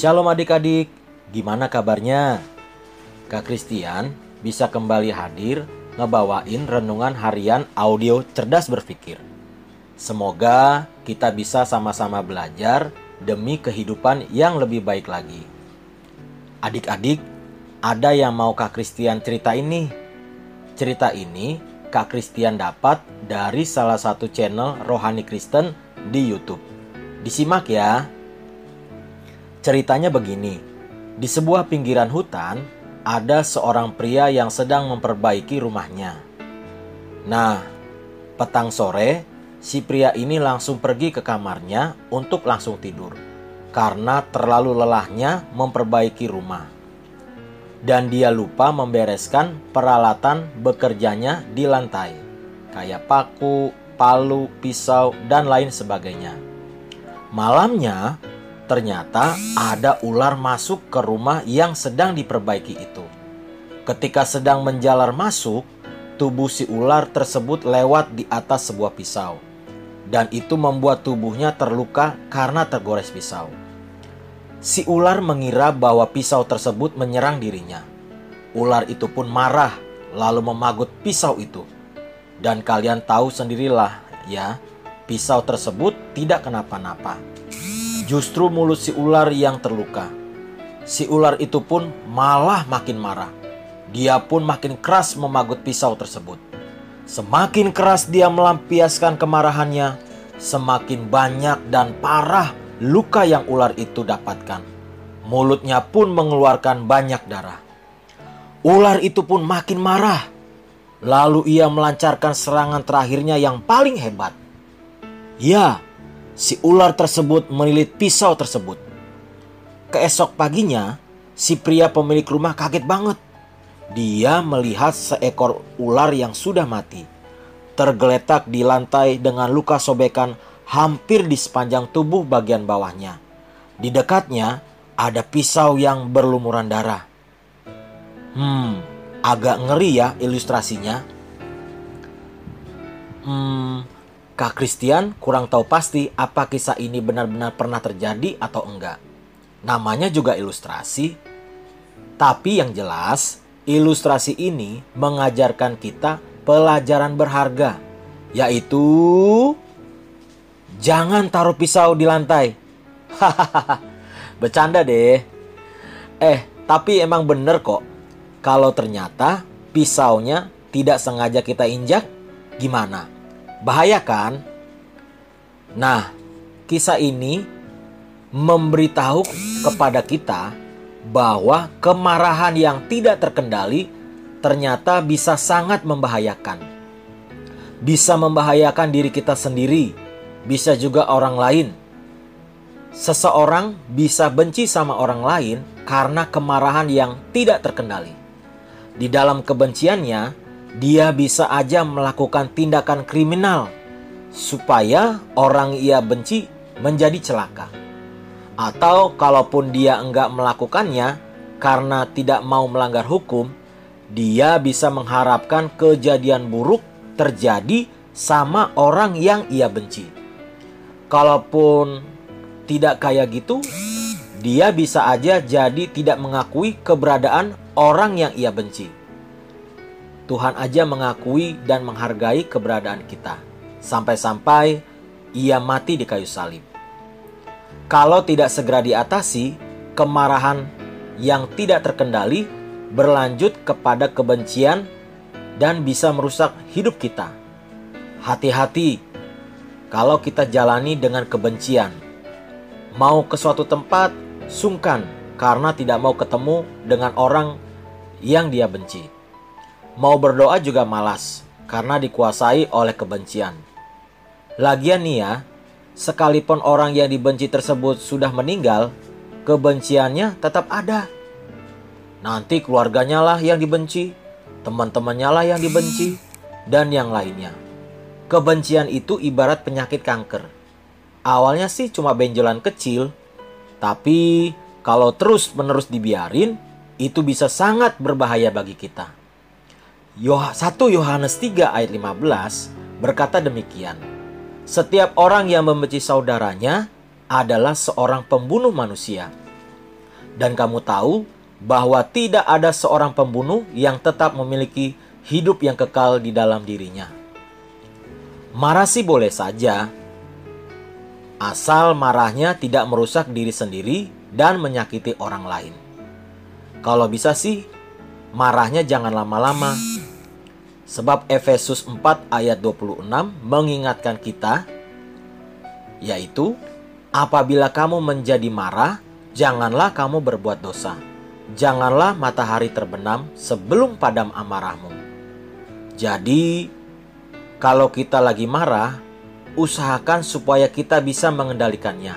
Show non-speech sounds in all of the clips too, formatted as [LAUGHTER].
Shalom adik-adik, gimana kabarnya? Kak Christian bisa kembali hadir ngebawain renungan harian audio cerdas berpikir. Semoga kita bisa sama-sama belajar demi kehidupan yang lebih baik lagi. Adik-adik, ada yang mau Kak Christian cerita ini? Cerita ini Kak Christian dapat dari salah satu channel Rohani Kristen di YouTube. Disimak ya. Ceritanya begini. Di sebuah pinggiran hutan, ada seorang pria yang sedang memperbaiki rumahnya. Nah, petang sore, si pria ini langsung pergi ke kamarnya untuk langsung tidur karena terlalu lelahnya memperbaiki rumah. Dan dia lupa membereskan peralatan bekerjanya di lantai, kayak paku, palu, pisau, dan lain sebagainya. Malamnya, ternyata ada ular masuk ke rumah yang sedang diperbaiki itu. Ketika sedang menjalar masuk, tubuh si ular tersebut lewat di atas sebuah pisau, dan itu membuat tubuhnya terluka karena tergores pisau. Si ular mengira bahwa pisau tersebut menyerang dirinya. Ular itu pun marah, lalu memagut pisau itu. Dan kalian tahu sendirilah, ya, pisau tersebut tidak kenapa-napa. Justru mulut si ular yang terluka. Si ular itu pun malah makin marah. Dia pun makin keras memagut pisau tersebut. Semakin keras dia melampiaskan kemarahannya, semakin banyak dan parah luka yang ular itu dapatkan. Mulutnya pun mengeluarkan banyak darah. Ular itu pun makin marah. Lalu ia melancarkan serangan terakhirnya yang paling hebat. Ya, si ular tersebut melilit pisau tersebut. Keesok paginya, si pria pemilik rumah kaget banget. Dia melihat seekor ular yang sudah mati, tergeletak di lantai dengan luka sobekan hampir di sepanjang tubuh bagian bawahnya. Di dekatnya ada pisau yang berlumuran darah. Hmm, agak ngeri ya ilustrasinya. Hmm, Kak Christian kurang tahu pasti apa kisah ini benar-benar pernah terjadi atau enggak. Namanya juga ilustrasi. Tapi yang jelas, ilustrasi ini mengajarkan kita pelajaran berharga, yaitu jangan taruh pisau di lantai. Hahaha, [LAUGHS] bercanda deh. Eh, tapi emang bener kok. Kalau ternyata pisaunya tidak sengaja kita injak, gimana? Bahaya kan? Nah, kisah ini memberitahu kepada kita bahwa kemarahan yang tidak terkendali ternyata bisa sangat membahayakan. Bisa membahayakan diri kita sendiri, bisa juga orang lain. Seseorang bisa benci sama orang lain karena kemarahan yang tidak terkendali. Di dalam kebenciannya, dia bisa aja melakukan tindakan kriminal supaya orang ia benci menjadi celaka. Atau kalaupun dia enggak melakukannya karena tidak mau melanggar hukum, dia bisa mengharapkan kejadian buruk terjadi sama orang yang ia benci. Kalaupun tidak kayak gitu, dia bisa aja jadi tidak mengakui keberadaan orang yang ia benci. Tuhan aja mengakui dan menghargai keberadaan kita. Sampai-sampai ia mati di kayu salib. Kalau tidak segera diatasi, kemarahan yang tidak terkendali berlanjut kepada kebencian dan bisa merusak hidup kita. Hati-hati kalau kita jalani dengan kebencian. Mau ke suatu tempat, sungkan karena tidak mau ketemu dengan orang yang dia benci. Mau berdoa juga malas karena dikuasai oleh kebencian. Lagian nih ya, sekalipun orang yang dibenci tersebut sudah meninggal, kebenciannya tetap ada. Nanti keluarganya lah yang dibenci, teman-temannya lah yang dibenci, dan yang lainnya. Kebencian itu ibarat penyakit kanker. Awalnya sih cuma benjolan kecil, tapi kalau terus-menerus dibiarin, itu bisa sangat berbahaya bagi kita. 1 Yohanes 3 ayat 15 berkata demikian. Setiap orang yang membenci saudaranya adalah seorang pembunuh manusia. Dan kamu tahu bahwa tidak ada seorang pembunuh yang tetap memiliki hidup yang kekal di dalam dirinya. Marah sih boleh saja, asal marahnya tidak merusak diri sendiri dan menyakiti orang lain. Kalau bisa sih, marahnya jangan lama-lama. Sebab Efesus 4 ayat 26 mengingatkan kita, yaitu, apabila kamu menjadi marah, janganlah kamu berbuat dosa janganlah matahari terbenam sebelum padam amarahmu. Jadi, kalau kita lagi marah, usahakan supaya kita bisa mengendalikannya.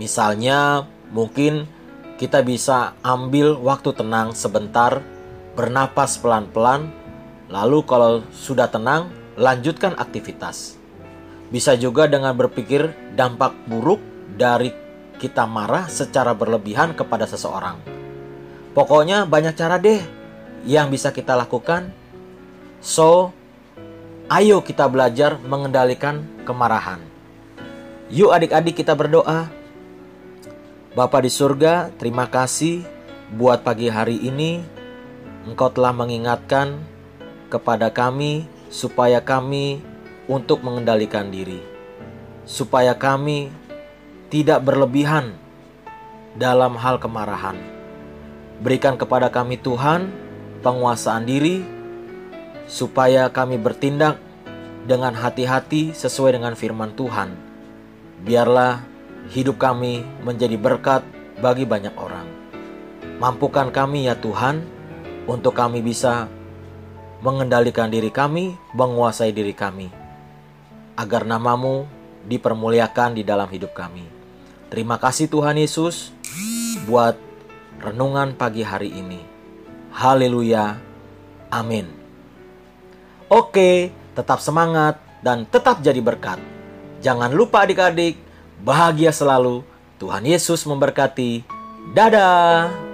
Misalnya, mungkin kita bisa ambil waktu tenang sebentar, bernapas pelan-pelan, lalu kalau sudah tenang, lanjutkan aktivitas. Bisa juga dengan berpikir dampak buruk dari kita marah secara berlebihan kepada seseorang Pokoknya banyak cara deh yang bisa kita lakukan. So, ayo kita belajar mengendalikan kemarahan. Yuk adik-adik kita berdoa. Bapa di surga, terima kasih buat pagi hari ini. Engkau telah mengingatkan kepada kami supaya kami untuk mengendalikan diri. Supaya kami tidak berlebihan dalam hal kemarahan Berikan kepada kami Tuhan penguasaan diri supaya kami bertindak dengan hati-hati sesuai dengan firman Tuhan. Biarlah hidup kami menjadi berkat bagi banyak orang. Mampukan kami ya Tuhan untuk kami bisa mengendalikan diri kami, menguasai diri kami. Agar namamu dipermuliakan di dalam hidup kami. Terima kasih Tuhan Yesus buat renungan pagi hari ini. Haleluya. Amin. Oke, tetap semangat dan tetap jadi berkat. Jangan lupa adik-adik, bahagia selalu. Tuhan Yesus memberkati. Dadah.